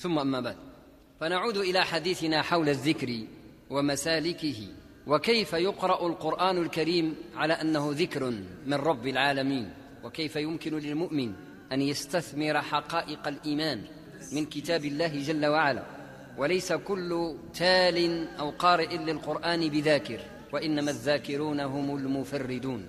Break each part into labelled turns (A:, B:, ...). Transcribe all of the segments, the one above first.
A: ثم أما بعد. فنعود إلى حديثنا حول الذكر ومسالكه وكيف يقرأ القرآن الكريم على أنه ذكر من رب العالمين وكيف يمكن للمؤمن أن يستثمر حقائق الإيمان من كتاب الله جل وعلا. وليس كل تال أو قارئ للقرآن بذاكر وإنما الذاكرون هم المفردون.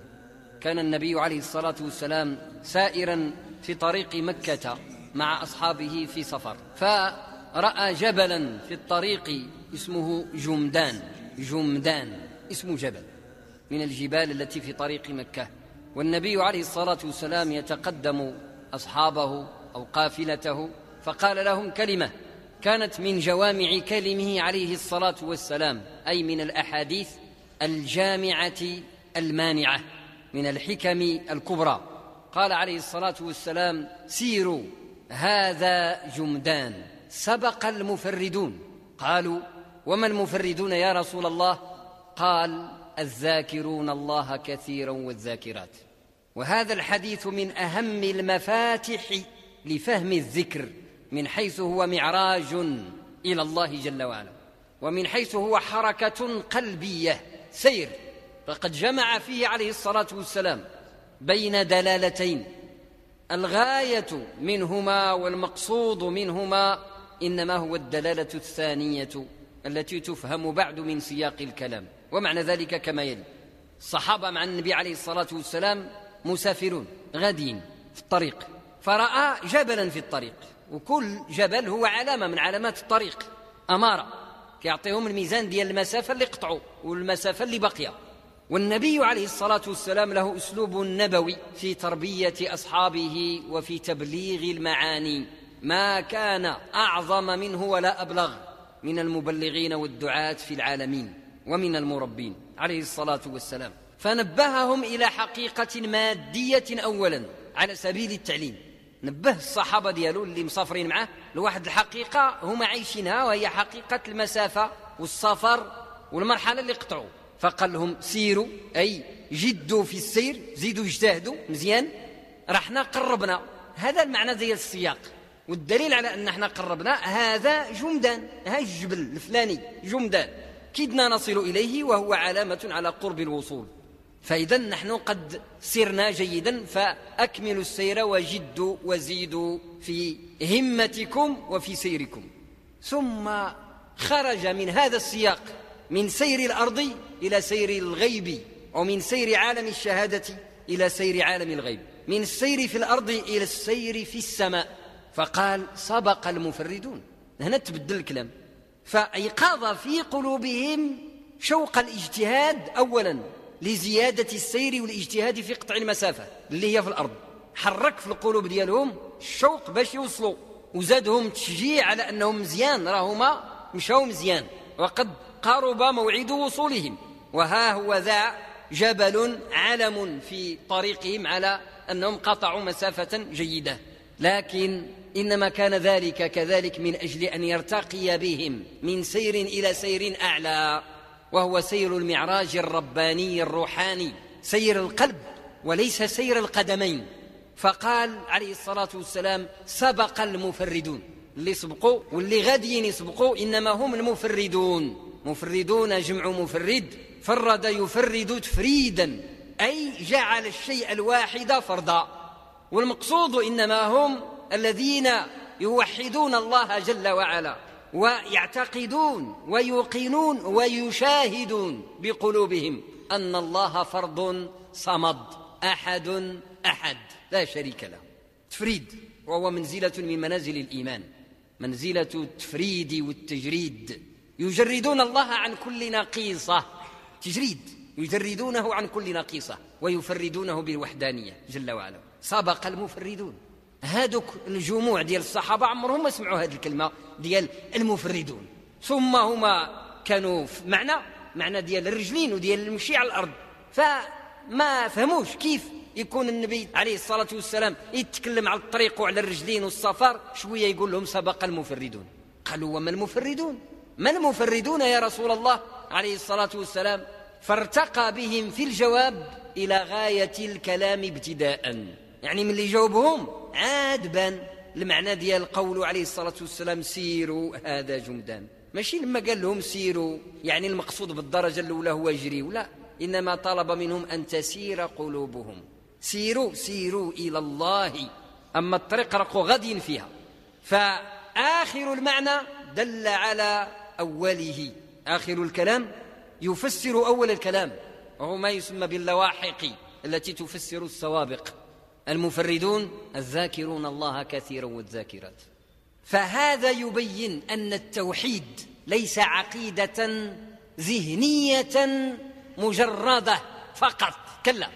A: كان النبي عليه الصلاة والسلام سائرا في طريق مكة مع أصحابه في سفر. فرأى جبلا في الطريق اسمه جمدان. جمدان اسم جبل من الجبال التي في طريق مكة. والنبي عليه الصلاة والسلام يتقدم أصحابه أو قافلته فقال لهم كلمة كانت من جوامع كلمه عليه الصلاة والسلام أي من الأحاديث الجامعة المانعة من الحكم الكبرى. قال عليه الصلاة والسلام سيروا هذا جمدان سبق المفردون. قالوا وما المفردون يا رسول الله؟ قال الذاكرون الله كثيرا والذاكرات. وهذا الحديث من أهم المفاتح لفهم الذكر من حيث هو معراج إلى الله جل وعلا. ومن حيث هو حركة قلبية سير. فقد جمع فيه عليه الصلاة والسلام بين دلالتين. الغاية منهما والمقصود منهما إنما هو الدلالة الثانية التي تفهم بعد من سياق الكلام. ومعنى ذلك كما يلي الصحابة مع النبي عليه الصلاة والسلام مسافرون غاديين في الطريق فرأى جبلا في الطريق وكل جبل هو علامة من علامات الطريق أمارة كيعطيهم الميزان ديال المسافة اللي قطعوا والمسافة اللي باقية. والنبي عليه الصلاة والسلام له أسلوب نبوي في تربية أصحابه وفي تبليغ المعاني. ما كان أعظم منه ولا أبلغ من المبلغين والدعاة في العالمين ومن المربين عليه الصلاة والسلام. فنبههم إلى حقيقة مادية أولا على سبيل التعليم. نبه الصحابة ديالو اللي مسافرين معاه لواحد الحقيقة هما عايشينها وهي حقيقة المسافة والسفر والمرحلة اللي قطعوا. فقال لهم سيروا أي جدوا في السير زيدوا اجتهدوا مزيان رحنا قربنا. هذا المعنى ديال السياق. والدليل على أن إحنا قربنا هذا جمدان هذا الجبل الفلاني جمدان. كدنا نصل إليه وهو علامة على قرب الوصول. فإذا نحن قد سرنا جيدا فأكملوا السير وجدوا وزيدوا في همتكم وفي سيركم. ثم خرج من هذا السياق من سير الأرض إلى سير الغيب ومن سير عالم الشهادة إلى سير عالم الغيب. من السير في الأرض إلى السير في السماء. فقال سبق المفردون. هنا تبدل الكلام. فأيقظ في قلوبهم شوق الاجتهاد أولا لزيادة السير والاجتهاد في قطع المسافة اللي هي في الأرض. حرك في القلوب ديالهم الشوق باش يوصلوا وزادهم تشجيع على أنهم مزيان راهما مشاو مزيان. وقد قرب موعد وصولهم. وها هو ذا جبل علم في طريقهم على أنهم قطعوا مسافة جيدة. لكن إنما كان ذلك كذلك من أجل أن يرتقي بهم من سير إلى سير أعلى. وهو سير المعراج الرباني الروحاني سير القلب وليس سير القدمين. فقال عليه الصلاة والسلام سبق المفردون. اللي سبقوا واللي غاديين يسبقوا إنما هم المفردون. مفردون جمع مفرد فرد يفرد تفريدا أي جعل الشيء الواحد فردا والمقصود إنما هم الذين يوحدون الله جل وعلا ويعتقدون ويوقنون ويشاهدون بقلوبهم أن الله فرد صمد أحد أحد لا شريك له. تفريد وهو منزلة من منازل الإيمان منزلة التفريد والتجريد. يجردون الله عن كل نقيصة تجريد. يجردونه عن كل نقيصة ويفردونه بالوحدانية جل وعلا. سبق المفردون. هادوك الجموع ديال الصحابة عمرهم ما سمعوا هذه الكلمة ديال المفردون. ثم هما كانوا في معنى معنى ديال الرجلين وديال المشي على الأرض. فما فهموش كيف يكون النبي عليه الصلاة والسلام يتكلم على الطريق وعلى الرجلين والسفر شوية يقول لهم سبق المفردون. قالوا وما المفردون؟ ما المفردون يا رسول الله عليه الصلاة والسلام؟ فارتقى بهم في الجواب إلى غاية الكلام ابتداء. يعني من اللي جاوبهم عاد بان المعنى ديال قوله عليه الصلاة والسلام سيروا هذا جمدان ماشي لما قال لهم سيروا يعني المقصود بالدرجة الأولى هو يجريوا لا. إنما طلب منهم أن تسير قلوبهم. سيروا سيروا إلى الله. أما الطريق رقوا غد فيها. فآخر المعنى دل على أوله. آخر الكلام يفسر أول الكلام وهو ما يسمى باللواحق التي تفسر السوابق. المفردون الذاكرون الله كثيرا والذاكرات. فهذا يبين أن التوحيد ليس عقيدة ذهنية مجردة فقط كلا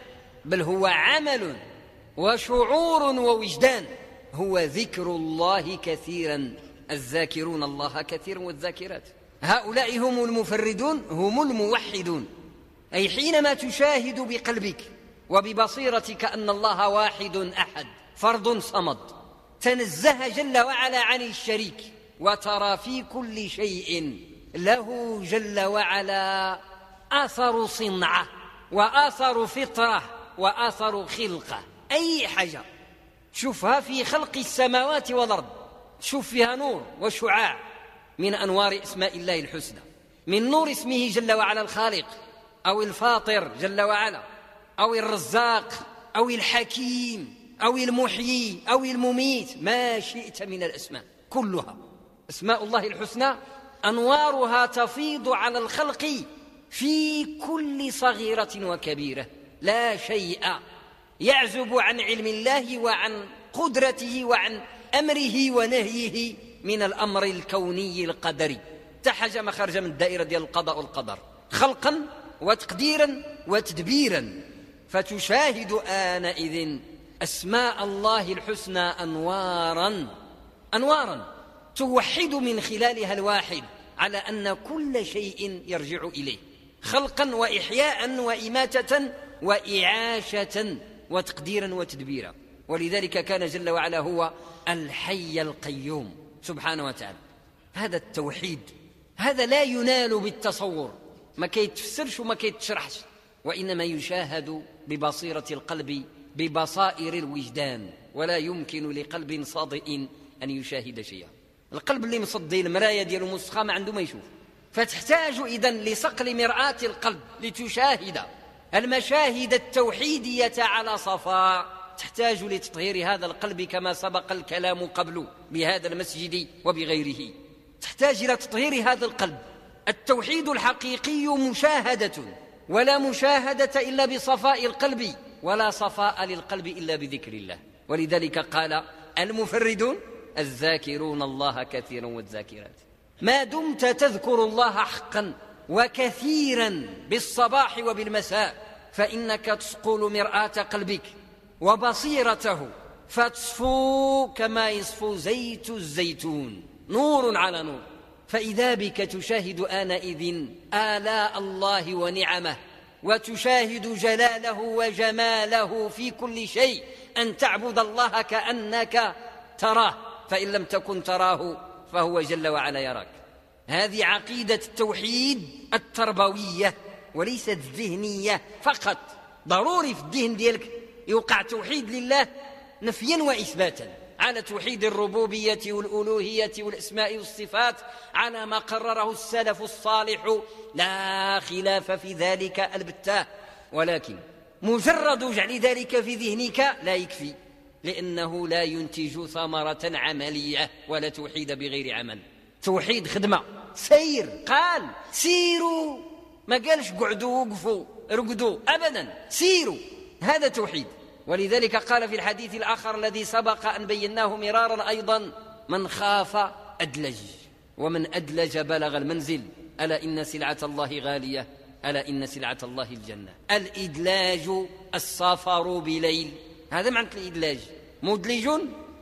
A: بل هو عمل وشعور ووجدان. هو ذكر الله كثيرا الذاكرون الله كثيرا والذاكرات. هؤلاء هم المفردون هم الموحدون. أي حينما تشاهد بقلبك وببصيرتك أن الله واحد أحد فرد صمد تنزه جل وعلا عن الشريك وترى في كل شيء له جل وعلا آثر صنعة وآثر فطرة وآثر خلقة. أي حاجة. شوفها في خلق السماوات والأرض. شوف فيها نور وشعاع من أنوار إسماء الله الحسنى من نور اسمه جل وعلا الخالق أو الفاطر جل وعلا أو الرزاق أو الحكيم أو المحيي أو المميت ما شئت من الأسماء كلها. أسماء الله الحسنى أنوارها تفيض على الخلق في كل صغيرة وكبيرة لا شيء يعزب عن علم الله وعن قدرته وعن أمره ونهيه من الأمر الكوني القدري. تحج مخرج من الدائرة ديال القضاء والقدر. خلقا وتقديرا وتدبيرا. فتشاهد آنئذ أسماء الله الحسنى أنوارا. أنوارا توحد من خلالها الواحد على أن كل شيء يرجع إليه. خلقا وإحياء وإماتة وإعاشة وتقديرا وتدبيرا. ولذلك كان جل وعلا هو الحي القيوم سبحانه وتعالى. هذا التوحيد هذا لا ينال بالتصور. ما كيتفسرش وما كيتشرحش. وإنما يشاهد ببصيرة القلب ببصائر الوجدان. ولا يمكن لقلب صادئ أن يشاهد شيئا. القلب اللي مصدي المراية ديالو مسخة ما عنده ما يشوف. فتحتاج إذن لصقل مرآة القلب لتشاهد. المشاهد التوحيدية على صفاء تحتاج لتطهير هذا القلب كما سبق الكلام قبل بهذا المسجد وبغيره. تحتاج إلى تطهير هذا القلب. التوحيد الحقيقي مشاهدة ولا مشاهدة إلا بصفاء القلب ولا صفاء للقلب إلا بذكر الله. ولذلك قال المفردون الذاكرون الله كثيرا والذاكرات. ما دمت تذكر الله حقا وكثيرا بالصباح وبالمساء فإنك تصقل مرآة قلبك. وبصيرته. فتصفو كما يصفو زيت الزيتون. نور على نور. فإذا بك تشاهد آنئذ آلاء الله ونعمه وتشاهد جلاله وجماله في كل شيء أن تعبد الله كأنك تراه. فإن لم تكن تراه فهو جل وعلا يراك. هذه عقيدة التوحيد التربوية وليست الذهنية فقط. ضروري في الذهن ديالك يوقع توحيد لله نفيا وإثباتا على توحيد الربوبية والألوهية والأسماء والصفات على ما قرره السلف الصالح. لا خلاف في ذلك البتة. ولكن مجرد جعل ذلك في ذهنك لا يكفي لأنه لا ينتج ثمرة عملية ولا توحيد بغير عمل. توحيد خدمة. سير قال سيروا. ما قالش قعدوا وقفوا رقدوا. أبدا سيروا. هذا توحيد. ولذلك قال في الحديث الآخر الذي سبق أن بيناه مرارا أيضا من خاف أدلج ومن أدلج بلغ المنزل. ألا إن سلعة الله غالية ألا إن سلعة الله الجنة. الإدلاج السفر بليل. هذا معنى الإدلاج. مدلج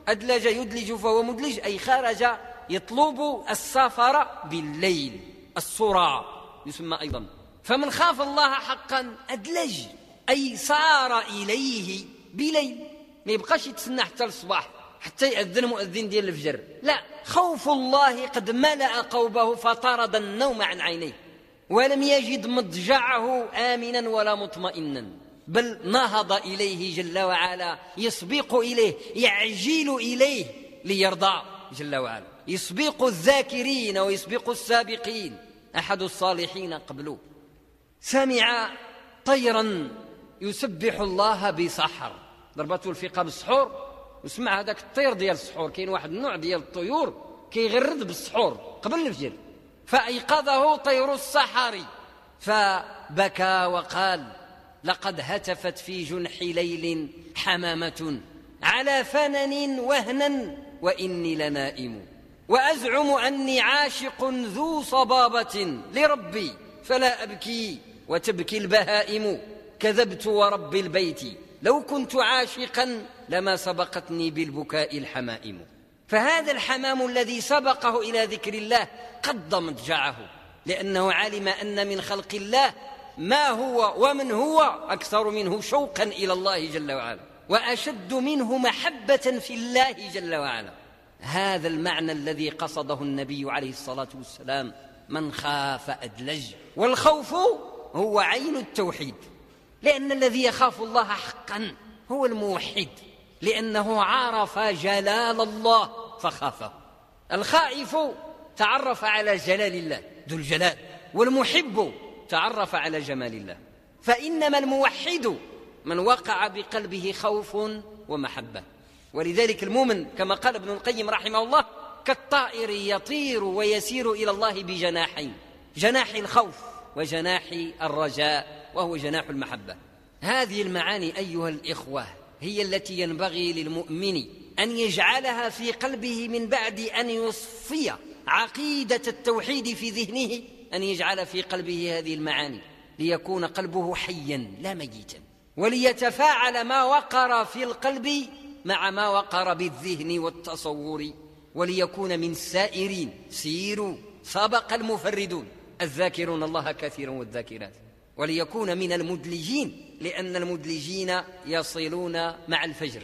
A: أدلج يدلج فهو مدلج أي خرج يطلب السفر بالليل. الصراع يسمى أيضا. فمن خاف الله حقا أدلج. أي سار إليه بليل. ما يبقاش يتسنى حتى الصباح حتى يأذن مؤذن ديال الفجر. لا خوف الله قد ملأ قوبه فطرد النوم عن عينيه ولم يجد مضجعه آمنا ولا مطمئنا بل نهض إليه جل وعلا يسبق إليه يعجل إليه ليرضى جل وعلا. يسبق الذاكرين ويسبق السابقين أحد الصالحين قبله. سمع طيرا يسبح الله بسحر. ضربته الفقه بالسحور. وسمع هذاك الطير ديال السحور. كاين واحد النوع ديال الطيور كيغرد بالسحور قبل الفجر. فأيقظه طير السحر. فبكى وقال لقد هتفت في جنح ليل حمامة على فنن وهنا وإني لنائم. وأزعم أني عاشق ذو صبابة لربي. فلا أبكي وتبكي البهائم. كذبت ورب البيت. لو كنت عاشقا لما سبقتني بالبكاء الحمائم. فهذا الحمام الذي سبقه إلى ذكر الله قد مضجعه لأنه علم أن من خلق الله ما هو ومن هو أكثر منه شوقا إلى الله جل وعلا. وأشد منه محبة في الله جل وعلا. هذا المعنى الذي قصده النبي عليه الصلاة والسلام من خاف أدلج والخوف هو عين التوحيد. لأن الذي يخاف الله حقا هو الموحد لأنه عرف جلال الله فخافه. الخائف تعرف على جلال الله ذو الجلال والمحب تعرف على جمال الله. فإنما الموحد من وقع بقلبه خوف ومحبة. ولذلك المؤمن كما قال ابن القيم رحمه الله كالطائر يطير ويسير إلى الله بجناحين جناح الخوف وجناح الرجاء وهو جناح المحبة. هذه المعاني أيها الإخوة هي التي ينبغي للمؤمن أن يجعلها في قلبه من بعد أن يصفي عقيدة التوحيد في ذهنه أن يجعل في قلبه هذه المعاني ليكون قلبه حيا لا ميتا. وليتفاعل ما وقر في القلب مع ما وقر بالذهن والتصور وليكون من السائرين سيروا سبق المفردون. الذاكرون الله كثيرا والذاكرات. وليكون من المدلجين لأن المدلجين يصلون مع الفجر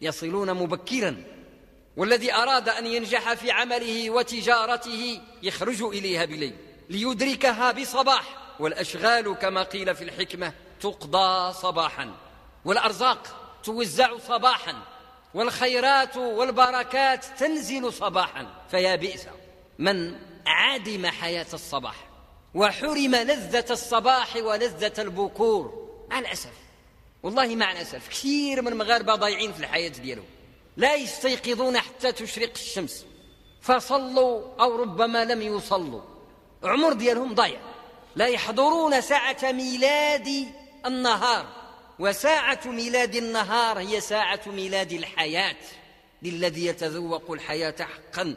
A: يصلون مبكرا. والذي أراد أن ينجح في عمله وتجارته يخرج إليها بليل ليدركها بصباح. والأشغال كما قيل في الحكمة تقضى صباحا والأرزاق توزع صباحا والخيرات والبركات تنزل صباحا. فيا بئس من عدم حياة الصباح. وحرم لذة الصباح ولذة البكور. مع الأسف. والله مع الأسف. كثير من المغاربة ضايعين في الحياة ديالهم. لا يستيقظون حتى تشرق الشمس. فصلوا أو ربما لم يصلوا. عمر ديالهم ضايع. لا يحضرون ساعة ميلاد النهار. وساعة ميلاد النهار هي ساعة ميلاد الحياة. للذي يتذوق الحياة حقا.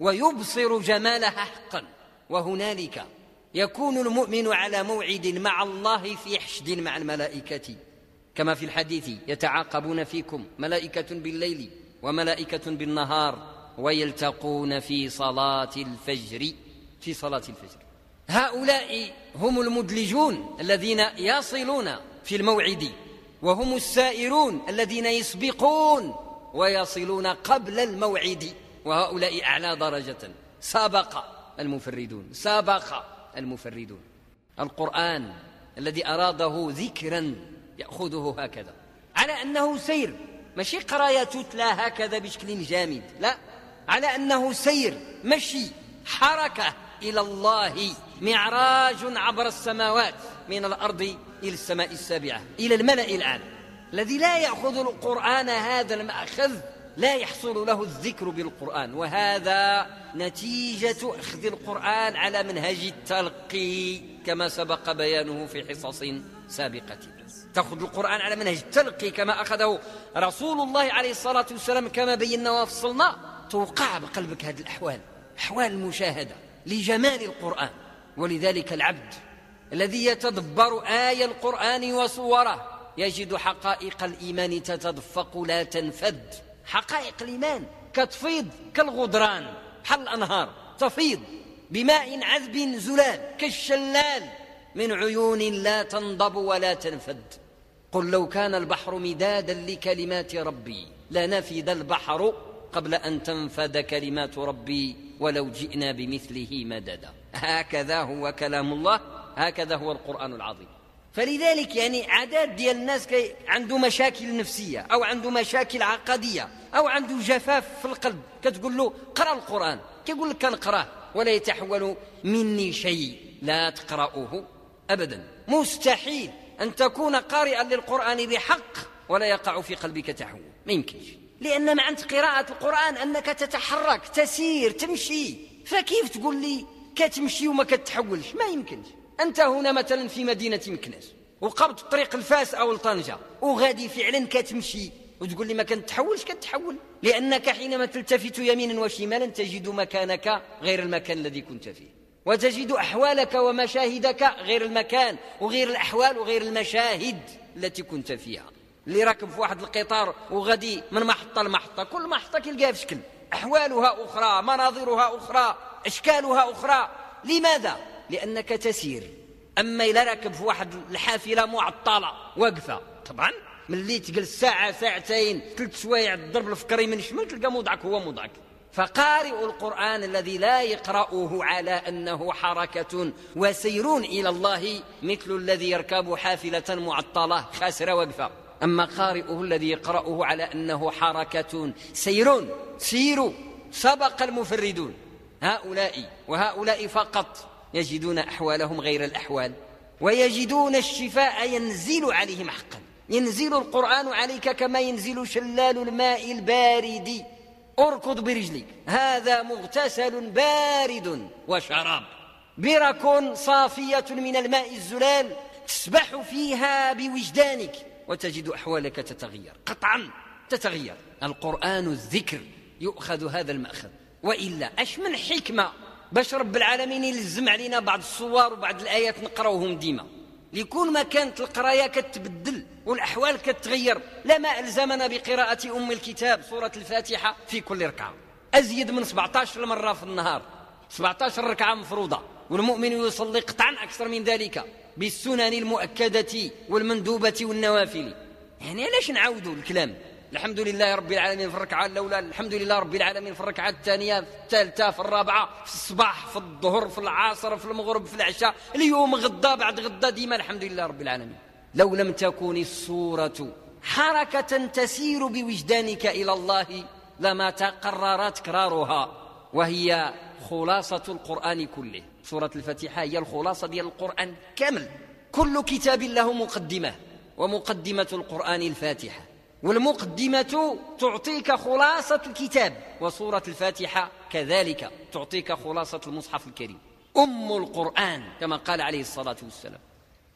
A: ويبصر جمالها حقا. وهنالك يكون المؤمن على موعد مع الله في حشد مع الملائكة. كما في الحديث يتعاقبون فيكم ملائكة بالليل وملائكة بالنهار ويلتقون في صلاة الفجر. في صلاة الفجر. هؤلاء هم المدلجون الذين يصلون في الموعد وهم السائرون الذين يسبقون ويصلون قبل الموعد. وهؤلاء أعلى درجة. سابق المفردون سابق المفردون. القرآن الذي أراده ذكرا يأخذه هكذا. على أنه سير. ماشي قراية تتلى هكذا بشكل جامد. لا. على أنه سير. مشي حركة إلى الله. معراج عبر السماوات. من الأرض إلى السماء السابعة. إلى الملأ الأعلى الذي لا يأخذ القرآن هذا المأخذ لا يحصل له الذكر بالقرآن وهذا نتيجة أخذ القرآن على منهج التلقي كما سبق بيانه في حصص سابقة. تأخذ القرآن على منهج التلقي كما أخذه رسول الله عليه الصلاة والسلام كما بينا وفصلنا توقع بقلبك هذه الأحوال أحوال المشاهدة لجمال القرآن. ولذلك العبد الذي يتدبر آية القرآن وصوره يجد حقائق الإيمان تتدفق لا تنفد. حقائق الإيمان كتفيض كالغدران. حل الأنهار. تفيض بماء عذب زلال كالشلال. من عيون لا تنضب ولا تنفد. قل لو كان البحر مدادا لكلمات ربي لنفد البحر قبل أن تنفد كلمات ربي ولو جئنا بمثله مددا. هكذا هو كلام الله هكذا هو القرآن العظيم. فلذلك يعني عدد ديال الناس كي عنده مشاكل نفسية أو عنده مشاكل عقدية أو عنده جفاف في القلب كتقول له قرأ القرآن. كيقول لك كنقرأه ولا يتحول مني شيء. لا تقرأوه أبدا. مستحيل أن تكون قارئا للقرآن بحق ولا يقع في قلبك تحول. ما يمكنش. لأن معنى قراءة القرآن أنك تتحرك تسير تمشي. فكيف تقول لي كتمشي وما كتحولش؟ ما يمكنش. أنت هنا مثلا في مدينة مكناس وقبض طريق الفاس أو لطنجة وغادي فعلا كتمشي وتقول لي ما كنتحولش كتحول. لأنك حينما تلتفت يمينا وشمالا تجد مكانك غير المكان الذي كنت فيه وتجد أحوالك ومشاهدك غير المكان وغير الأحوال وغير المشاهد التي كنت فيها. اللي راكب في واحد القطار وغادي من محطة لمحطة كل محطة كيلقاها في شكل. أحوالها أخرى مناظرها أخرى أشكالها أخرى. لماذا؟ لأنك تسير. أما إذا راكب في واحد الحافلة معطلة واقفة. طبعا ملي تجلس ساعة ساعتين ثلاث سوايع تضرب الفكري من شمال تلقى موضعك هو موضعك. فقارئ القرآن الذي لا يقرأه على أنه حركة وسير إلى الله مثل الذي يركب حافلة معطلة خاسرة وقفة أما قارئه الذي يقرأه على أنه حركة سير سيروا سبق المفردون. هؤلاء وهؤلاء فقط. يجدون أحوالهم غير الأحوال ويجدون الشفاء ينزل عليهم حقا. ينزل القرآن عليك كما ينزل شلال الماء البارد. أركض برجلك هذا مغتسل بارد وشراب. برك صافية من الماء الزلال تسبح فيها بوجدانك وتجد أحوالك تتغير. قطعا تتغير. القرآن الذكر يؤخذ هذا المأخذ. وإلا أش من حكمة باش رب العالمين يلزم علينا بعض الصور وبعض الآيات نقراوهم ديما. لكل ما كانت القراية كتبدل والأحوال كتغير لما الزمنا بقراءة أم الكتاب سورة الفاتحة في كل ركعة. أزيد من 17 مرة في النهار. 17 ركعة مفروضة والمؤمن يصلي قطعا أكثر من ذلك بالسنن المؤكدة والمندوبة والنوافل. يعني علاش نعاودوا الكلام؟ الحمد لله رب العالمين في الركعة الأولى الحمد لله رب العالمين في الركعة الثانية في الثالثة في الرابعة في الصباح في الظهر في العصر في المغرب في العشاء اليوم غدا بعد غدا ديما الحمد لله رب العالمين. لو لم تكن الصورة حركة تسير بوجدانك إلى الله لما تقرر تكرارها وهي خلاصة القرآن كله. سورة الفاتحة هي الخلاصة ديال القرآن كامل. كل كتاب له مقدمة ومقدمة القرآن الفاتحة. والمقدمة تعطيك خلاصة الكتاب وصورة الفاتحة كذلك تعطيك خلاصة المصحف الكريم. أم القرآن كما قال عليه الصلاة والسلام.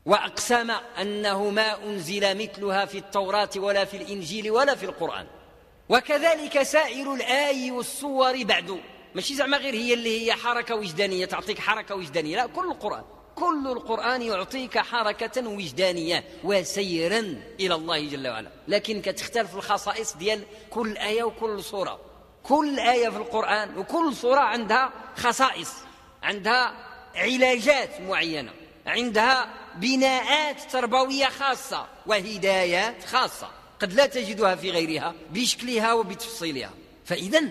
A: وأقسم أنه ما أنزل مثلها في التوراة ولا في الإنجيل ولا في القرآن. وكذلك سائر الآي والصور بعد. ماشي زعما غير هي اللي هي حركة وجدانية تعطيك حركة وجدانية. لا كل القرآن. كل القرآن يعطيك حركة وجدانية وسيرا إلى الله جل وعلا. لكن كتختلف الخصائص ديال كل آية وكل صورة كل آية في القرآن وكل صورة عندها خصائص عندها علاجات معينة عندها بناءات تربوية خاصة وهدايات خاصة قد لا تجدها في غيرها بشكلها وبتفصيلها. فإذا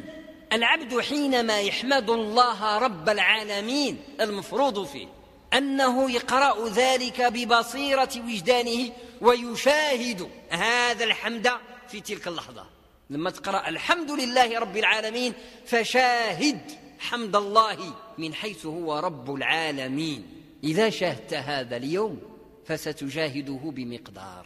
A: العبد حينما يحمد الله رب العالمين المفروض فيه أنه يقرأ ذلك ببصيرة وجدانه ويشاهد هذا الحمد في تلك اللحظة. لما تقرأ الحمد لله رب العالمين فشاهد حمد الله من حيث هو رب العالمين. إذا شاهدت هذا اليوم فستجاهده بمقدار.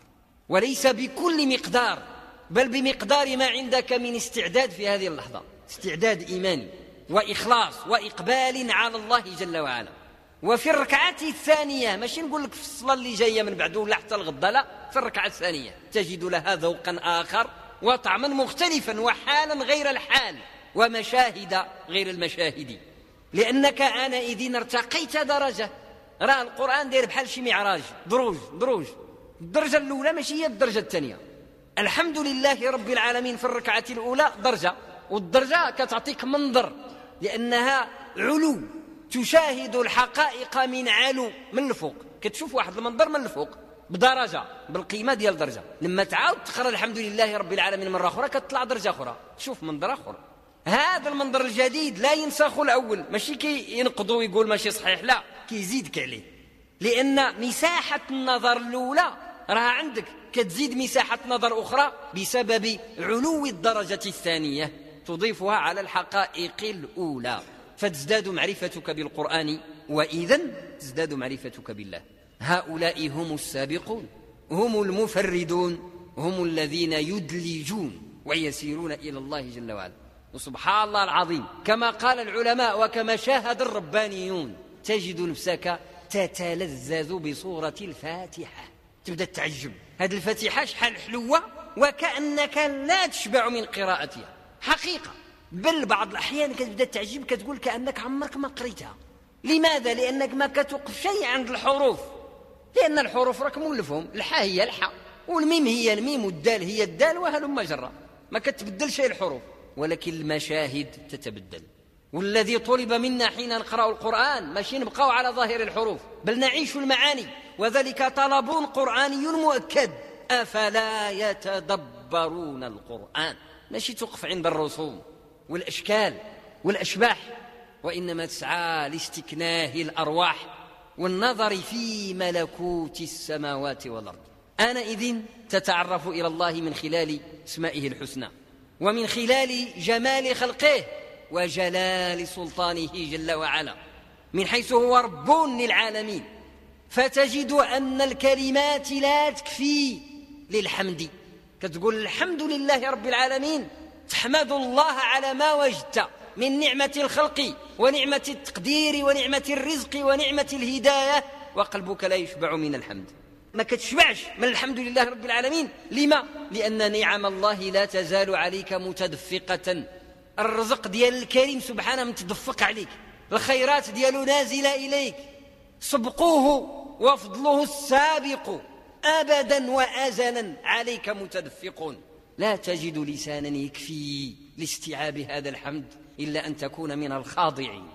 A: وليس بكل مقدار بل بمقدار ما عندك من استعداد في هذه اللحظة. استعداد إيماني وإخلاص وإقبال على الله جل وعلا. وفي الركعة الثانية ماشي نقول لك في الصلاة اللي جاية من بعد ولا حتى الغدا لا في الركعة الثانية. تجد لها ذوقا آخر وطعما مختلفا وحالا غير الحال ومشاهد غير المشاهد. لأنك آنئذ ارتقيت درجة. راه القرآن داير بحال شي معراج. دروج دروج. الدرجة الأولى ماشي هي الدرجة الثانية. الحمد لله رب العالمين في الركعة الأولى درجة والدرجة كتعطيك منظر لأنها علو. تشاهد الحقائق من علو من الفوق. كتشوف واحد المنظر من الفوق بدرجة بالقيمة ديال درجة. لما تعاود تقرأ الحمد لله رب العالمين مرة أخرى كتطلع درجة أخرى. تشوف منظر آخر. هذا المنظر الجديد لا ينسخ الأول. ماشي كي ينقضوا ويقول ماشي صحيح لا. كيزيدك عليه. لأن مساحة النظر الأولى راها عندك. كتزيد مساحة نظر أخرى بسبب علو الدرجة الثانية تضيفها على الحقائق الأولى. فتزداد معرفتك بالقرآن وإذا تزداد معرفتك بالله. هؤلاء هم السابقون هم المفردون هم الذين يدلجون ويسيرون إلى الله جل وعلا. وسبحان الله العظيم كما قال العلماء وكما شاهد الربانيون تجد نفسك تتلذذ بصورة الفاتحة. تبدأ تعجب. هذه الفاتحة شحال حلوة؟ وكأنك لا تشبع من قراءتها. حقيقة. بل بعض الأحيان كتبدا تعجب كتقول كأنك عمرك ما قريتها. لماذا؟ لأنك ما كتوقف شيء عند الحروف. لأن الحروف راك مولفهم. الحاء هي الحاء والميم هي الميم والدال هي الدال وهلم جرا ما كتبدل شيء الحروف. ولكن المشاهد تتبدل. والذي طلب منا حين نقرأ القرآن ماشي نبقاو على ظاهر الحروف بل نعيش المعاني. وذلك طلب قرآني مؤكد أفلا يتدبرون القرآن؟ ماشي تقف عند الرسوم. والأشكال والأشباح وإنما تسعى لاستكناه الأرواح والنظر في ملكوت السماوات والأرض. آنئذ تتعرف إلى الله من خلال اسمائه الحسنى ومن خلال جمال خلقه وجلال سلطانه جل وعلا من حيث هو رب للعالمين. فتجد أن الكلمات لا تكفي للحمد. كتقول الحمد لله رب العالمين تحمد الله على ما وجدت من نعمة الخلق ونعمة التقدير ونعمة الرزق ونعمة الهداية وقلبك لا يشبع من الحمد. ما كتشبعش من الحمد لله رب العالمين. لما؟ لأن نعم الله لا تزال عليك متدفقة. الرزق ديال الكريم سبحانه متدفق عليك. الخيرات ديالو نازلة إليك. سبقوه وفضله السابق. أبدا وأزلا عليك متدفق لا تجد لسانا يكفي لاستيعاب هذا الحمد إلا أن تكون من الخاضعين.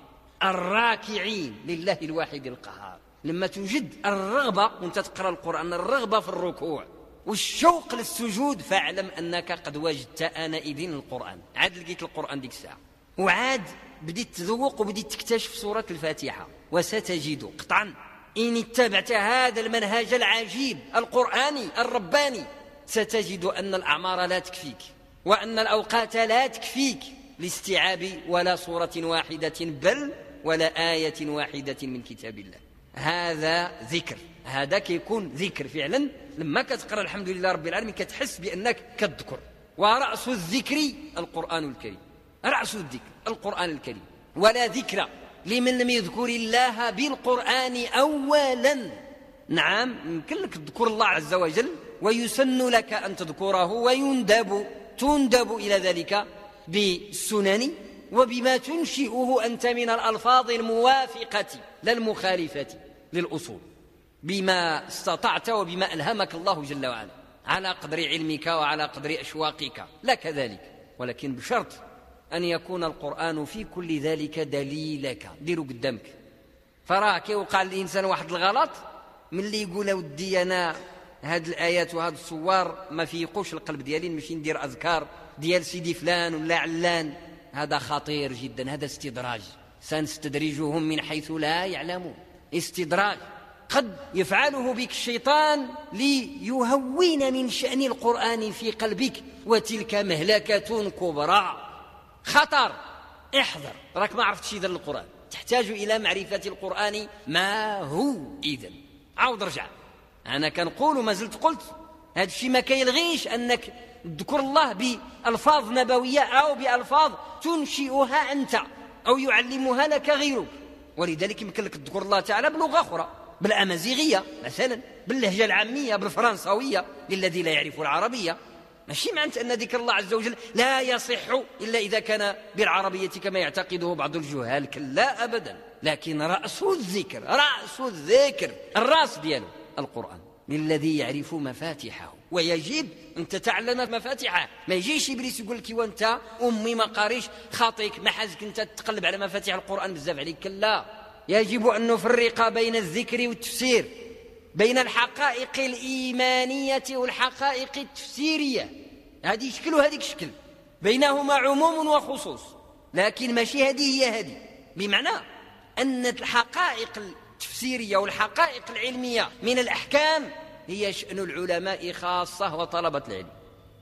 A: الراكعين لله الواحد القهار. لما توجد الرغبة وأنت تقرأ القرآن الرغبة في الركوع والشوق للسجود فاعلم أنك قد وجدت آنئذ القرآن. عاد لقيت القرآن ديك الساعة. وعاد بديت تذوق وبديت تكتشف سورة الفاتحة. وستجد قطعا. إن اتبعت هذا المنهج العجيب القرآني الرباني. ستجد أن الأعمار لا تكفيك وأن الأوقات لا تكفيك لاستيعاب ولا صورة واحدة بل ولا آية واحدة من كتاب الله. هذا ذكر هذا كيكون ذكر فعلا. لما كتقرأ الحمد لله رب العالمين كتحس بأنك كتذكر. ورأس الذكر القرآن الكريم رأس الذكر القرآن الكريم. ولا ذكر لمن لم يذكر الله بالقرآن أولا. نعم يمكن لك تذكر الله عز وجل ويسن لك أن تذكره ويندب تندب إلى ذلك بالسنن وبما تنشئه أنت من الألفاظ الموافقة لا المخالفة للأصول. بما استطعت وبما ألهمك الله جل وعلا. على قدر علمك وعلى قدر أشواقك. لا كذلك ولكن بشرط أن يكون القرآن في كل ذلك دليلك. ديرو قدامك. فراه كيوقع الإنسان واحد الغلط من اللي يقول ودي أنا هاد الآيات وهاد الصور ما فيقوش القلب ديالي نمشي ندير أذكار ديال سيدي فلان ولا علان. هذا خطير جدا هذا استدراج. سنستدرجهم من حيث لا يعلمون. استدراج. قد يفعله بك الشيطان ليهون من شأن القرآن في قلبك وتلك مهلكة كبرى. خطر. احذر. راك ما عرفتش إذن القرآن. تحتاج إلى معرفة القرآن. ما هو إذن؟ عاود رجع. أنا كنقول ما زلت قلت. هذا الشيء ما كيلغيش أنك تذكر الله بألفاظ نبوية أو بألفاظ تنشئها أنت أو يعلمها لك غيرك. ولذلك يمكن لك تذكر الله تعالى بلغة أخرى بالأمازيغية مثلا باللهجة العامية بالفرنساوية للذي لا يعرف العربية. ماشي معنى أن ذكر الله عز وجل لا يصح إلا إذا كان بالعربية كما يعتقده بعض الجهال كلا أبدا. لكن رأس الذكر رأس الذكر الرأس دياله القرآن للذي يعرف مفاتحه ويجب أن تتعلم مفاتحه ما يجيش إبليس يقول لك وانت أمي ما قاريش خاطيك ما حازك أنت تقلب على مفاتيح القرآن بزاف عليك. كلا يجب أن نفرق بين الذكر والتفسير بين الحقائق الإيمانية والحقائق التفسيرية. هذه شكل وهذيك شكل. بينهما عموم وخصوص. لكن ماشي هذه هي هذه. بمعنى أن الحقائق التفسيرية والحقائق العلمية من الأحكام هي شأن العلماء خاصة وطلبة العلم.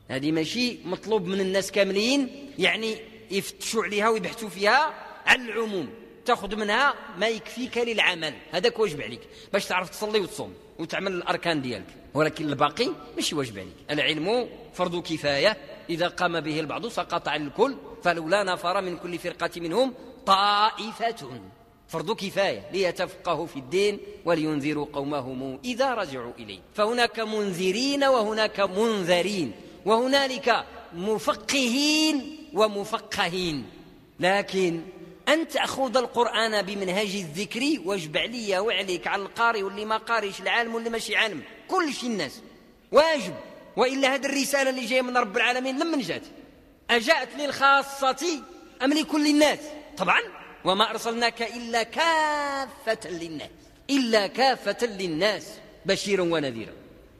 A: هذه ماشي مطلوب من الناس كاملين يعني يفتشوا عليها ويبحثوا فيها على العموم. تاخذ منها ما يكفيك للعمل. هذاك واجب عليك. باش تعرف تصلي وتصوم وتعمل الأركان ديالك. ولكن الباقي ماشي واجب عليك. العلم فرض كفاية. إذا قام به البعض سقط عن الكل فلولا نفر من كل فرقة منهم طائفة. فرض كفاية ليتفقهوا في الدين ولينذروا قومهم إذا رجعوا إليه. فهناك منذرين وهناك منذرين وهنالك مفقهين ومفقهين. لكن أن تأخذ القرآن بمنهج الذكر واجب عليا وعليك على القارئ واللي ما قاريش العالم واللي ماشي عالم كل شيء الناس. واجب. وإلا هذه الرسالة اللي جاية من رب العالمين لمن جات؟ أجاءت للخاصة أم لكل الناس؟ طبعا. وما أرسلناك إلا كافة للناس إلا كافة للناس بشيرا ونذيرا.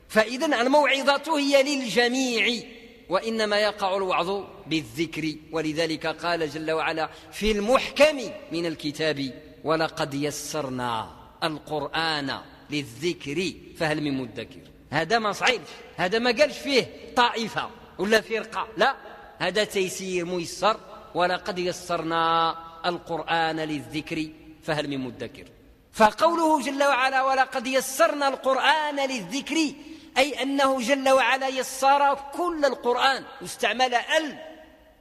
A: فإذا الموعظة هي للجميع وإنما يقع الوعظ بالذكر. ولذلك قال جل وعلا في المحكم من الكتاب ولقد يسرنا القرآن للذكر فهل من مدكر؟ هذا ما صعيبش هذا ما قالش فيه طائفة ولا فرقة لا. هذا تيسير ميسر ولقد يسرنا القرآن للذكر فهل من مدكر؟ فقوله جل وعلا ولقد يسرنا القرآن للذكر أي أنه جل وعلا يسر كل القرآن واستعمل ال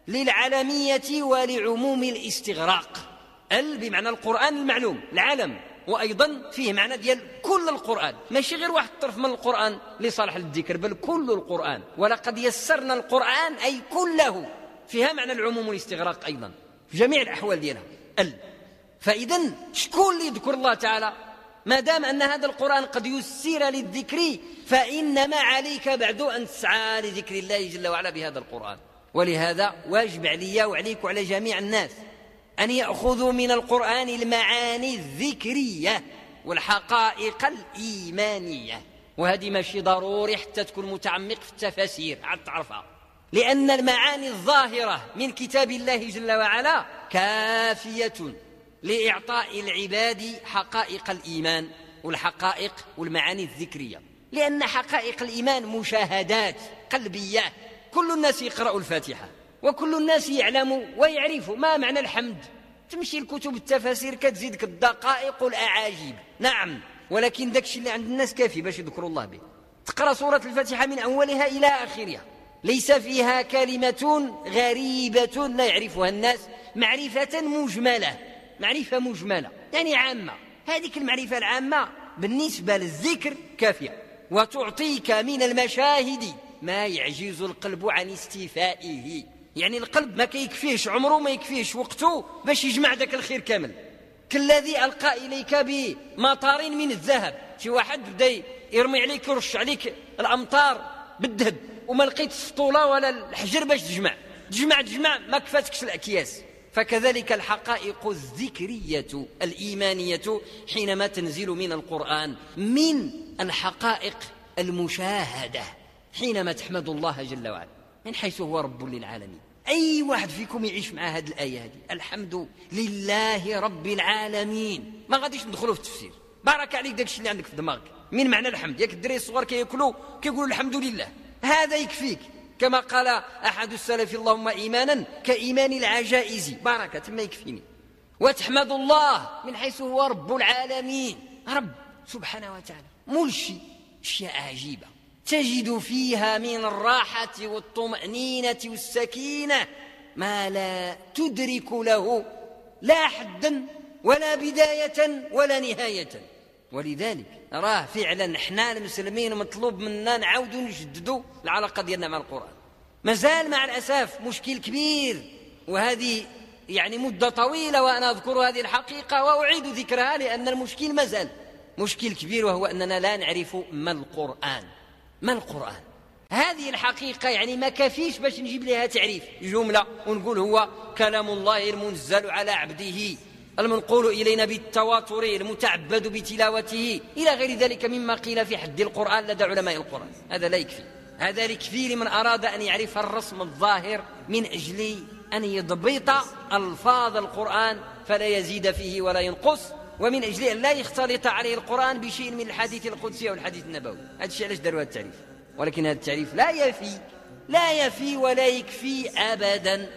A: للعلمية ولعموم الاستغراق. ال بمعنى القرآن المعلوم العالم وأيضا فيه معنى ديال كل القرآن. ماشي غير واحد الطرف من القرآن لصالح الذكر بل كل القرآن. ولقد يسرنا القرآن أي كله فيها معنى العموم والاستغراق أيضا. في جميع الأحوال ديالها. ال. فإذا شكون اللي يذكر الله تعالى؟ ما دام أن هذا القرآن قد يسر للذكر فإنما عليك بعد أن تسعى لذكر الله جل وعلا بهذا القرآن. ولهذا واجب علي وعليك وعلى جميع الناس أن يأخذوا من القرآن المعاني الذكرية والحقائق الإيمانية. وهذه ماشي ضروري حتى تكون متعمق في التفاسير. عاد تعرفها. لأن المعاني الظاهرة من كتاب الله جل وعلا كافية لإعطاء العباد حقائق الإيمان والحقائق والمعاني الذكرية. لأن حقائق الإيمان مشاهدات قلبية. كل الناس يقرأ الفاتحة وكل الناس يعلم ويعرف ما معنى الحمد. تمشي الكتب التفاسير كتزيدك الدقائق والأعاجيب. نعم ولكن داك الشيء اللي عند الناس كافي باش يذكروا الله به. تقرأ سورة الفاتحة من أولها إلى آخرها. ليس فيها كلمة غريبة لا يعرفها الناس. معرفة مجملة. معرفة مجملة. يعني عامة. هذه المعرفة العامة بالنسبة للذكر كافية. وتعطيك من المشاهد ما يعجز القلب عن استيفائه. يعني القلب ما كيكفيهش عمره ما يكفيهش وقته باش يجمع ذاك الخير كامل. كالذي ألقى إليك بمطار من الذهب. شي واحد بدا يرمي عليك يرش عليك الأمطار بالذهب. وما لقيت السطولة ولا الحجر باش تجمع. تجمع تجمع ما كفاتكش الأكياس. فكذلك الحقائق الذكرية الإيمانية حينما تنزل من القرآن من الحقائق المشاهدة حينما تحمد الله جل وعلا. من حيث هو رب للعالمين. أي واحد فيكم يعيش مع هذه الآية هذه؟ الحمد لله رب العالمين. ما غاديش ندخلوا في التفسير. بارك عليك داك الشيء اللي عندك في دماغك. من معنى الحمد؟ ياك الدراري الصغار كياكلوا كيقولوا الحمد لله. هذا يكفيك. كما قال أحد السلف اللهم إيمانا كإيمان العجائز. بركة ما يكفيني. وتحمد الله من حيث هو رب العالمين. رب سبحانه وتعالى. ملشي أشياء عجيبة. تجد فيها من الراحة والطمأنينة والسكينة ما لا تدرك له لا حدا ولا بداية ولا نهاية. ولذلك راه فعلا إحنا المسلمين مطلوب منا نعاودوا نجددوا العلاقة ديالنا مع القرآن. مازال مع الأسف مشكل كبير وهذه يعني مدة طويلة وأنا أذكر هذه الحقيقة وأعيد ذكرها لأن المشكل مازال. مشكل كبير وهو أننا لا نعرف ما القرآن. ما القرآن؟ هذه الحقيقة يعني ما كافيش باش نجيب لها تعريف. جملة ونقول هو كلام الله المنزل على عبده. المنقول إلينا بالتواتر المتعبد بتلاوته إلى غير ذلك مما قيل في حد القرآن لدى علماء القرآن. هذا لا يكفي. هذا يكفي لمن أراد أن يعرف الرسم الظاهر من أجل أن يضبط ألفاظ القرآن فلا يزيد فيه ولا ينقص ومن أجل أن لا يختلط عليه القرآن بشيء من الحديث القدسي أو الحديث النبوي. هذا الشيء علاش داروا هذا التعريف؟ ولكن هذا التعريف لا يفي لا يفي ولا يكفي أبدا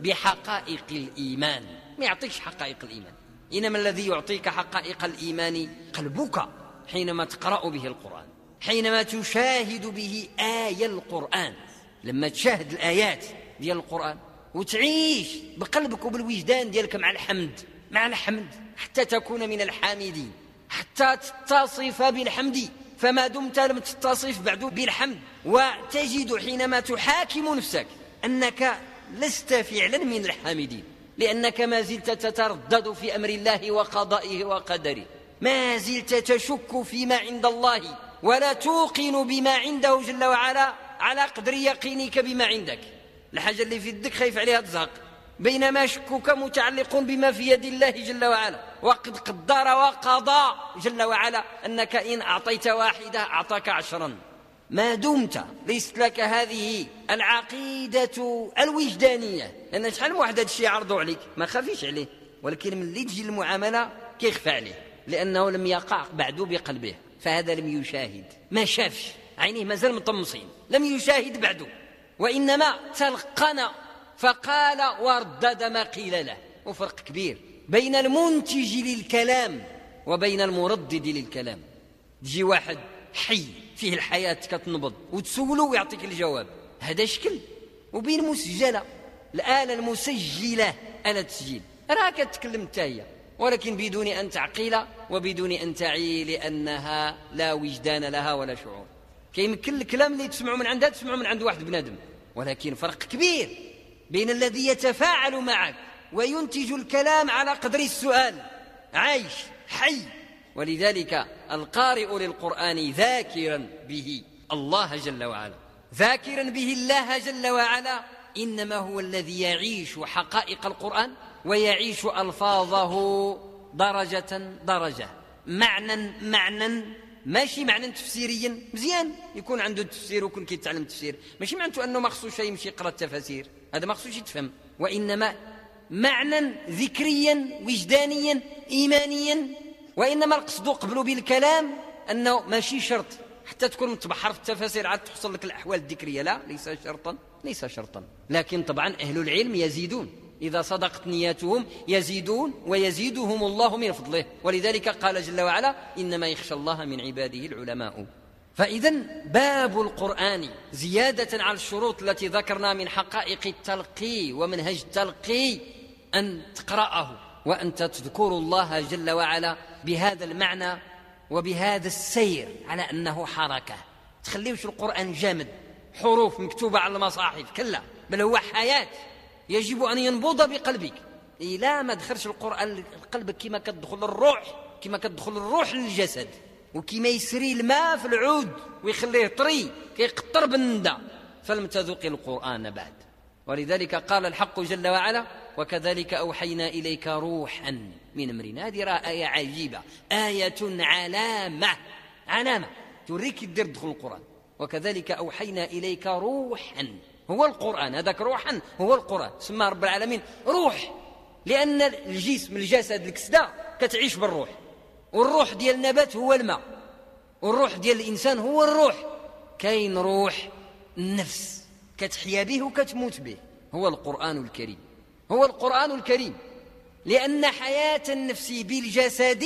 A: بحقائق الإيمان. ما يعطيكش حقائق الإيمان. إنما الذي يعطيك حقائق الإيمان قلبك حينما تقرأ به القرآن حينما تشاهد به آية القرآن. لما تشاهد الآيات ديال القرآن وتعيش بقلبك وبالوجدان ديالك مع الحمد مع الحمد حتى تكون من الحامدين. حتى تتصف بالحمد فما دمت لم تتصف بعد بالحمد. وتجد حينما تحاكم نفسك أنك لست فعلا من الحامدين. لأنك ما زلت تتردد في أمر الله وقضائه وقدره. ما زلت تشك فيما عند الله ولا توقن بما عنده جل وعلا على قدر يقينك بما عندك. الحاجة اللي في يدك خايف عليها تزهق. بينما شكك متعلق بما في يد الله جل وعلا. وقد قدر وقضى جل وعلا أنك إن أعطيت واحدة أعطاك عشرا. ما دمت ليست لك هذه العقيدة الوجدانية. لأن شحال من واحد هذا الشيء عرضوا عليك؟ ما خافيش عليه. ولكن من اللي تجي المعاملة كيخفى عليه. لأنه لم يقع بعد بقلبه. فهذا لم يشاهد. ما شافش. عينيه مازال مطمسين لم يشاهد بعد. وإنما تلقن فقال وردد ما قيل له. وفرق كبير. بين المنتج للكلام وبين المردد للكلام. تجي واحد حي. فيه الحياة كتنبض وتسوله ويعطيك الجواب. هذا شكل؟ وبين مسجلة الآلة المسجلة آلة تسجيل راه كتكلم هي. ولكن بدون أن تعقل وبدون أن تعي لأنها لا وجدان لها ولا شعور. كيمكن الكلام اللي تسمعه من عندها تسمعه من عند واحد بنادم. ولكن فرق كبير بين الذي يتفاعل معك وينتج الكلام على قدر السؤال. عايش حي. ولذلك القارئ للقرآن ذاكرا به الله جل وعلا. ذاكرا به الله جل وعلا إنما هو الذي يعيش حقائق القرآن ويعيش ألفاظه درجة درجة. معنى معنى ماشي معنى تفسيريا. مزيان يكون عنده تفسير ويكون كيتعلم التفسير ماشي معناته أنه ما خصوش يمشي يقرأ التفاسير. هذا ما خصوش يتفهم. وإنما معنى ذكريا وجدانيا ايمانيا وإنما القصد قبل بالكلام أنه ماشي شرط. حتى تكون متبحر في التفاسير عاد تحصل لك الأحوال الذكرية. لا ليس شرطا ليس شرطا. لكن طبعا أهل العلم يزيدون. إذا صدقت نياتهم يزيدون ويزيدهم الله من فضله. ولذلك قال جل وعلا إنما يخشى الله من عباده العلماء. فإذا باب القرآن زيادة على الشروط التي ذكرنا من حقائق التلقي ومنهج التلقي أن تقرأه. وأنت تذكر الله جل وعلا بهذا المعنى وبهذا السير على أنه حركة. تخليوش القرآن جامد. حروف مكتوبة على المصاحف. كلا. بل هو حياة. يجب أن ينبض بقلبك. إلا ما دخلش القرآن قلبك كما كتدخل الروح. كما كتدخل الروح للجسد. وكما يسري الماء في العود ويخليه طري كيقطر بالندى فلم تذوق القرآن بعد. ولذلك قال الحق جل وعلا وكذلك أوحينا إليك روحا من أمرنا. هذه آية عجيبة. آية علامة. علامة. تريك دير دخل القرآن. وكذلك أوحينا إليك روحا. هو القرآن. هذاك روحا. هو القرآن. سمى رب العالمين. روح. لأن الجسم الجسد الكسدة كتعيش بالروح. والروح ديال النبات هو الماء. والروح ديال الإنسان هو الروح. كاين روح النفس. كتحيا به وكتموت به. هو القرآن الكريم. هو القرآن الكريم. لأن حياة النفس بالجسد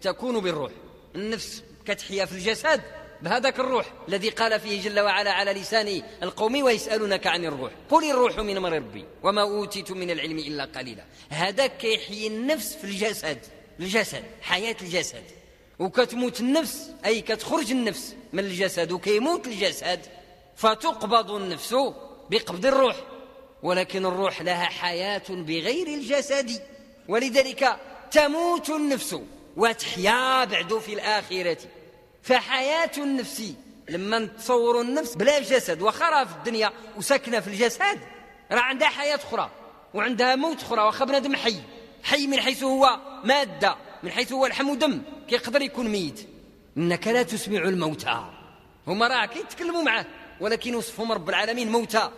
A: تكون بالروح. النفس كتحيا في الجسد بهذاك الروح الذي قال فيه جل وعلا على لسان القوم ويسألونك عن الروح. قل الروح من أمر ربي وما أوتيت من العلم إلا قليلا. هذاك كيحيي النفس في الجسد. الجسد حياة الجسد. وكتموت النفس أي كتخرج النفس من الجسد وكيموت الجسد فتقبض النفس بقبض الروح. ولكن الروح لها حياة بغير الجسد. ولذلك تموت النفس وتحيا بعد في الآخرة. فحياة النفس لما نتصور النفس بلا جسد وخرا في الدنيا وساكنة في الجسد راه عندها حياة أخرى وعندها موت أخرى واخا بنادم حي. حي من حيث هو مادة من حيث هو لحم ودم كيقدر يكون ميت. إنك لا تسمع الموتى. هما راه كيتكلموا معاه ولكن وصفهم رب العالمين موتى.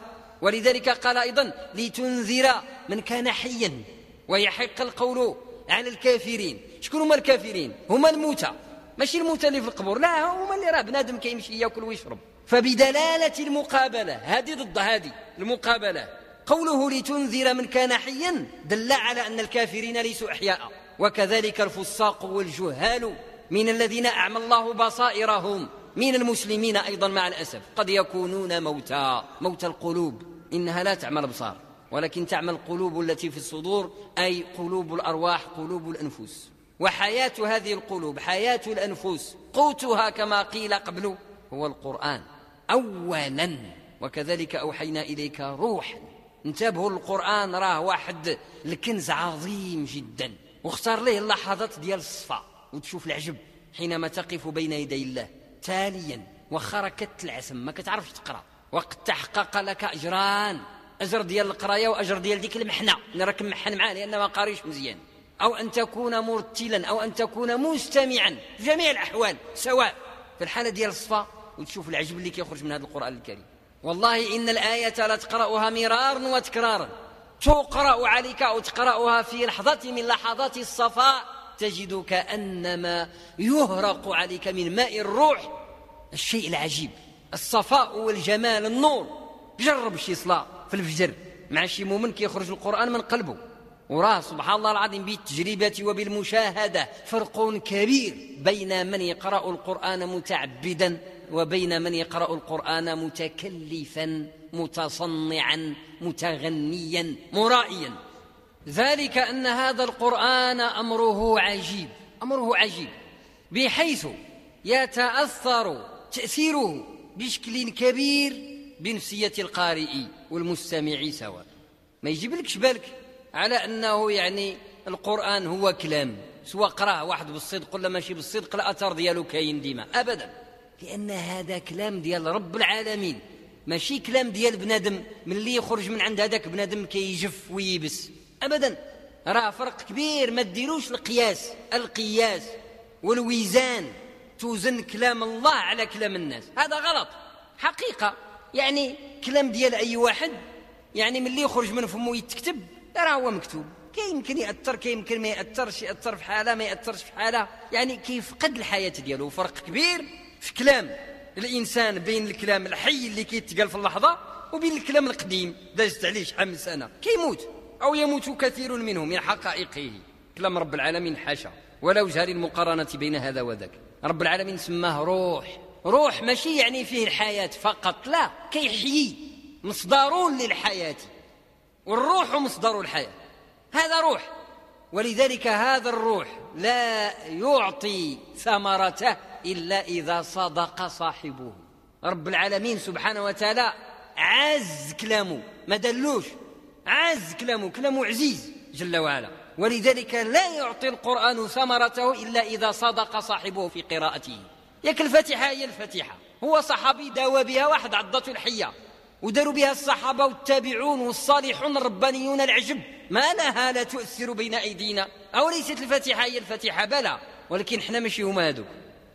A: ولذلك قال أيضا لتنذر من كان حيا. ويحق القول على الكافرين. شكون هما الكافرين؟ هما الموتى. ماشي الموتى اللي في القبور لا هما اللي راه بنادم كيمشي ياكل ويشرب. فبدلالة المقابلة هذه ضد هذه المقابلة. قوله لتنذر من كان حيا دل على أن الكافرين ليسوا أحياء. وكذلك الفساق والجهال من الذين أعمى الله بصائرهم. من المسلمين أيضا مع الأسف. قد يكونون موتى موتى القلوب. إنها لا تعمى الأبصار ولكن تعمى القلوب التي في الصدور أي قلوب الأرواح قلوب الأنفس. وحياة هذه القلوب حياة الأنفس قوتها كما قيل قبل هو القرآن. أولا. وكذلك أوحينا إليك روحا. انتبهوا القرآن راه واحد الكنز عظيم جدا. واختار له اللحظات ديال الصفا. وتشوف العجب حينما تقف بين يدي الله. تاليا واخا راك كتلعثم ما كتعرفش تقرأ. وقد تحقق لك أجران. أجر ديال القراية وأجر ديال ديك المحنة. راك محن معاه لأن ما قاريش مزيان. أو أن تكون مرتلا أو أن تكون مستمعا. في جميع الأحوال سواء في الحالة ديال الصفا. وتشوف العجب اللي كيخرج من هذا القرآن الكريم. والله إن الآية لتقراها مرارا وتكرارا. تقرأ عليك أو تقرأها في لحظة من لحظات الصفاء. تجد كأنما يهرق عليك من ماء الروح الشيء العجيب الصفاء والجمال النور. جرب شي صلاة في الفجر. مع شي مؤمن كيخرج القرآن من قلبه. وراه سبحان الله العظيم بالتجربة وبالمشاهدة فرق كبير بين من يقرأ القرآن متعبدا وبين من يقرأ القرآن متكلفا متصنعا متغنيا مرائيا. ذلك أن هذا القرآن أمره عجيب أمره عجيب بحيث يتأثر تأثيره بشكل كبير بنفسية القارئ والمستمع سواء. ما يجيبلكش بالك على أنه يعني القرآن هو كلام سواء قرأه واحد بالصدق ولا ماشي بالصدق الأثر ديالو كاين ديما أبدا. لأن هذا كلام ديال رب العالمين ماشي كلام ديال بنادم من اللي يخرج من عند هذاك بنادم كيجف ويبس. أبدا. راه فرق كبير ما ديروش القياس. القياس والويزان توزن كلام الله على كلام الناس. هذا غلط. حقيقة. يعني كلام ديال أي واحد يعني من اللي يخرج من فمه يتكتب راه هو مكتوب. كيمكن يأثر كيمكن ما يأثرش يأثر في حالة ما يأثرش في حالة. يعني كيفقد الحياة ديالو. فرق كبير في كلام الإنسان بين الكلام الحي اللي كيتقال في اللحظة وبين الكلام القديم. دازت عليه شحال من سنة. كيموت. أو يموت كثير منهم من حقائقه. كلام رب العالمين حاشا ولا وجه للمقارنه بين هذا وذاك. رب العالمين سماه روح. روح ماشي يعني فيه الحياة فقط. لا كيحيي. مصدر للحياة. والروح مصدر الحياة. هذا روح. ولذلك هذا الروح لا يعطي ثمرته إلا إذا صدق صاحبه. رب العالمين سبحانه وتعالى عز كلامه. ما دلوش. عز كلامه كلامه عزيز جل وعلا. ولذلك لا يعطي القرآن ثمرته إلا إذا صدق صاحبه في قراءته. ياك الفاتحة هي الفاتحة. هو صحابي داوى بها واحد عضته الحية. وداروا بها الصحابة والتابعون والصالحون الربانيون العجب. ما لها لا تؤثر بين أيدينا. أو ليست الفاتحة هي الفاتحة. بلى. ولكن إحنا ماشي هما هذوك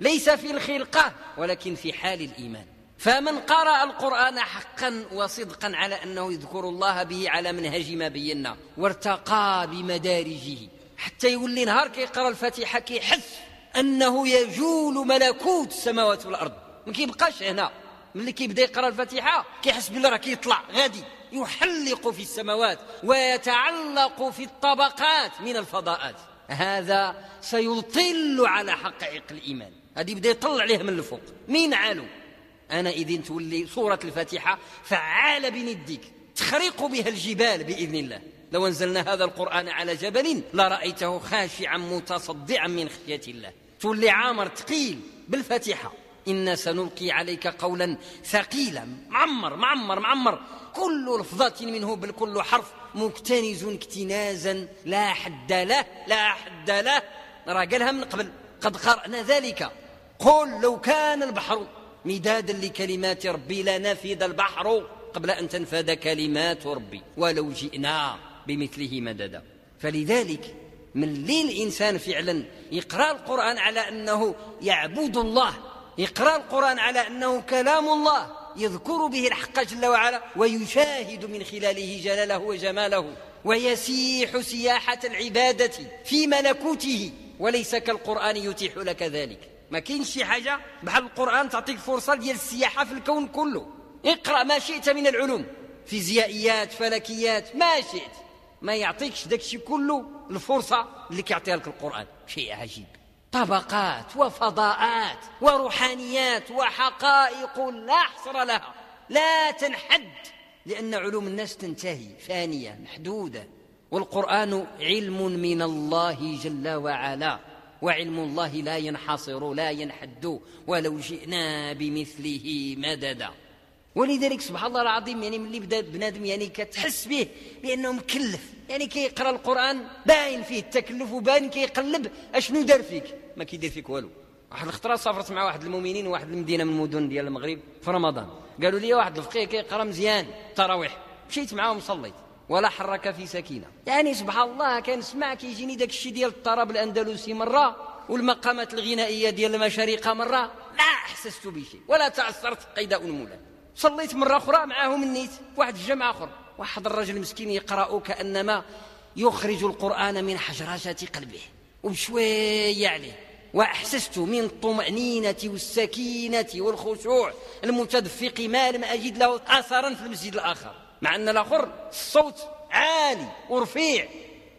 A: ليس في الخلقة ولكن في حال الإيمان. فمن قرأ القرآن حقا وصدقا على أنه يذكر الله به على منهج ما بينا وارتقى بمدارجه. حتى يولي نهار كيقرأ الفاتحة كيحس أنه يجول ملكوت السماوات والأرض. ما كيبقاش هنا. ملي كيبدا يقرأ الفاتحة كيحس بلي راه كيطلع غادي. يحلق في السماوات ويتعلق في الطبقات من الفضاءات. هذا سيطل على حقائق الإيمان. هذه يبدا يطلع عليه من الفوق. مين عالو أنا اذن تولي سورة الفاتحة فعال بنديك تخرق بها الجبال بإذن الله. لو أنزلنا هذا القرآن على جبل لرأيته خاشعا متصدعا من خشية الله. تولي عامر ثقيل بالفاتحة. إنا سنلقي عليك قولا ثقيلا. معمر معمر معمر. كل لفظة منه بل كل حرف. مكتنز اكتنازا. لا حد له لا حد له. راه قالها من قبل. قد قرأنا ذلك. قل لو كان البحر مدادا لكلمات ربي لنفد البحر قبل أن تنفد كلمات ربي ولو جئنا بمثله مددا. فلذلك من لي الإنسان فعلا يقرأ القرآن على أنه يعبد الله يقرأ القرآن على أنه كلام الله يذكر به الحق جل وعلا ويشاهد من خلاله جلاله وجماله ويسيح سياحة العبادة في ملكوته وليس كالقرآن يتيح لك ذلك. ما كاينش شي حاجة؟ بحال القرآن تعطيك فرصة ديال السياحة في الكون كله. اقرأ ما شئت من العلوم. فيزيائيات فلكيات ما شئت. ما يعطيكش داك الشيء كله الفرصة اللي كيعطيها لك القرآن. شيء عجيب. طبقات وفضاءات وروحانيات وحقائق لا حصر لها. لا تنحد. لأن علوم الناس تنتهي فانية محدودة. والقرآن علم من الله جل وعلا. وعلم الله لا ينحصر لا ينحد ولو جئنا بمثله مددا. ولذلك سبحان الله العظيم يعني ملي بدا بنادم يعني كتحس به بأنه مكلف. يعني كيقرأ القرآن باين فيه التكلف وباين كيقلب أشنو دار فيك؟ ما كيدير فيك والو. واحد الخطره سافرت مع واحد المؤمنين واحد المدينة من المدن ديال المغرب في رمضان. قالوا لي واحد الفقيه كيقرأ مزيان التراويح مشيت معاهم صليت. ولا حرك في سكينة. يعني سبحان الله كنسمع كيجيني داك الشيء ديال الطرب الأندلسي مرة والمقامات الغنائية ديال المشارقة مرة. ما أحسست بشيء. ولا تاثرت قيد انمولا صليت مرة أخرى معهم النيت واحد الجمع آخر. واحد الرجل مسكين يقرأ كأنما يخرج القرآن من حجرجة قلبه. وبشوية عليه. وأحسست من الطمأنينة والسكينة والخشوع. المتدفق ما لم أجد له أثرا في المسجد الآخر. مع أن الآخر الصوت عالي ورفيع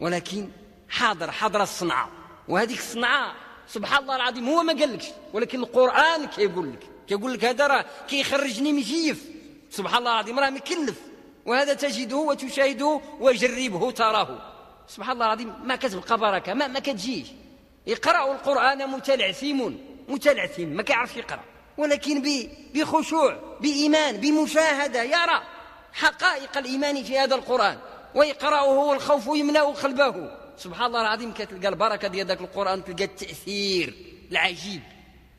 A: ولكن حاضر حاضر الصنعة. وهذيك الصنعة سبحان الله العظيم هو ما قالكش ولكن القرآن كيقول لك كيقول لك هذا راه كيخرجني مجيف سبحان الله العظيم راه مكلف. وهذا تجده وتشاهده وجربه تراه. سبحان الله العظيم ما كتبقى بركة ما, ما كتجيش. يقرأ القرآن متلعثم متلعثم ما كيعرفش يقرأ. ولكن بخشوع بإيمان بمشاهدة يرى. حقائق الإيمان في هذا القرآن ويقرأه والخوف يملأ قلبه. سبحان الله العظيم كتلقى البركة ديال ذاك القرآن تلقى التأثير العجيب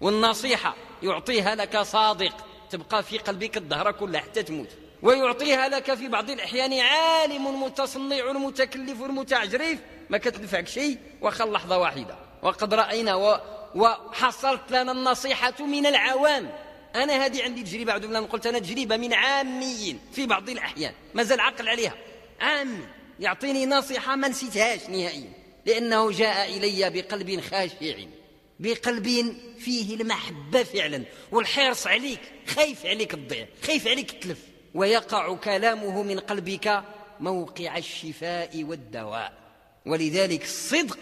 A: والنصيحة. يعطيها لك صادق تبقى في قلبك الدهر كله حتى تموت. ويعطيها لك في بعض الأحيان عالم متصنع متكلف متعجرف ما كتنفعك شيء وخا لحظة واحدة. وقد رأينا و وحصلت لنا النصيحة من العوام. أنا هذه عندي تجربة عبد الله قلت أنا تجربة من عاميين في بعض الأحيان مازال عقل عليها. عامي يعطيني نصيحة ما نسيتهاش نهائيا لأنه جاء إلي بقلب خاشع بقلب فيه المحبة فعلا والحرص عليك خايف عليك تضيع خايف عليك تلف. ويقع كلامه من قلبك موقع الشفاء والدواء. ولذلك الصدق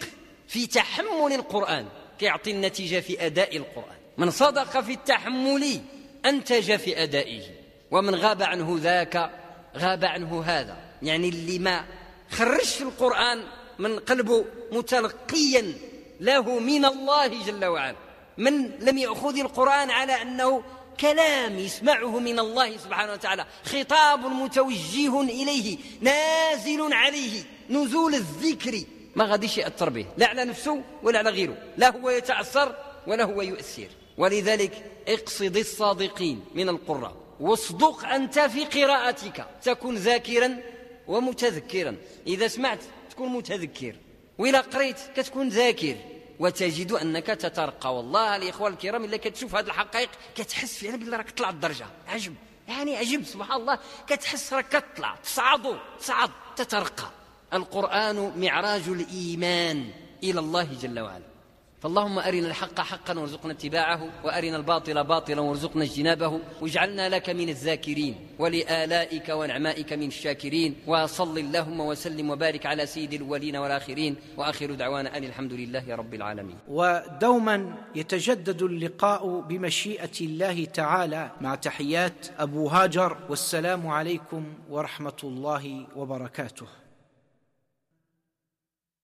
A: في تحمل القرآن كيعطي النتيجة في أداء القرآن. من صدق في التحمل أنتج في أدائه ومن غاب عنه ذاك غاب عنه هذا. يعني اللي ما خرجش في القرآن من قلبه متلقيا له من الله جل وعلا من لم يأخذ القرآن على أنه كلام يسمعه من الله سبحانه وتعالى خطاب متوجه إليه نازل عليه نزول الذكر. ما غاديش يأثر به لا على نفسه ولا على غيره لا هو يتأثر ولا هو يؤثر. ولذلك اقصد الصادقين من القراء واصدق أنت في قراءتك تكن ذاكرا ومتذكرا. إذا سمعت تكون متذكر وإلا قريت كتكون ذاكر. وتجد أنك تترقى. والله الاخوان الكرام إلا كتشوف هذه الحقائق كتحس فعلا بالله راك طلع الدرجه عجب. يعني عجب سبحان الله. كتحس راك كتطلع تصعد تصعد تترقى. القرآن معراج الإيمان إلى الله جل وعلا. فاللهم أرنا الحق حقا وارزقنا اتباعه وأرنا الباطل باطلا وارزقنا اجتنابه واجعلنا لك من الذاكرين ولآلائك ونعمائك من الشاكرين وصل اللهم وسلم وبارك على سيد الأولين والآخرين وآخر دعوانا أن الحمد لله رب العالمين.
B: ودوما يتجدد اللقاء بمشيئة الله تعالى مع تحيات أبو هاجر والسلام عليكم ورحمة الله وبركاته.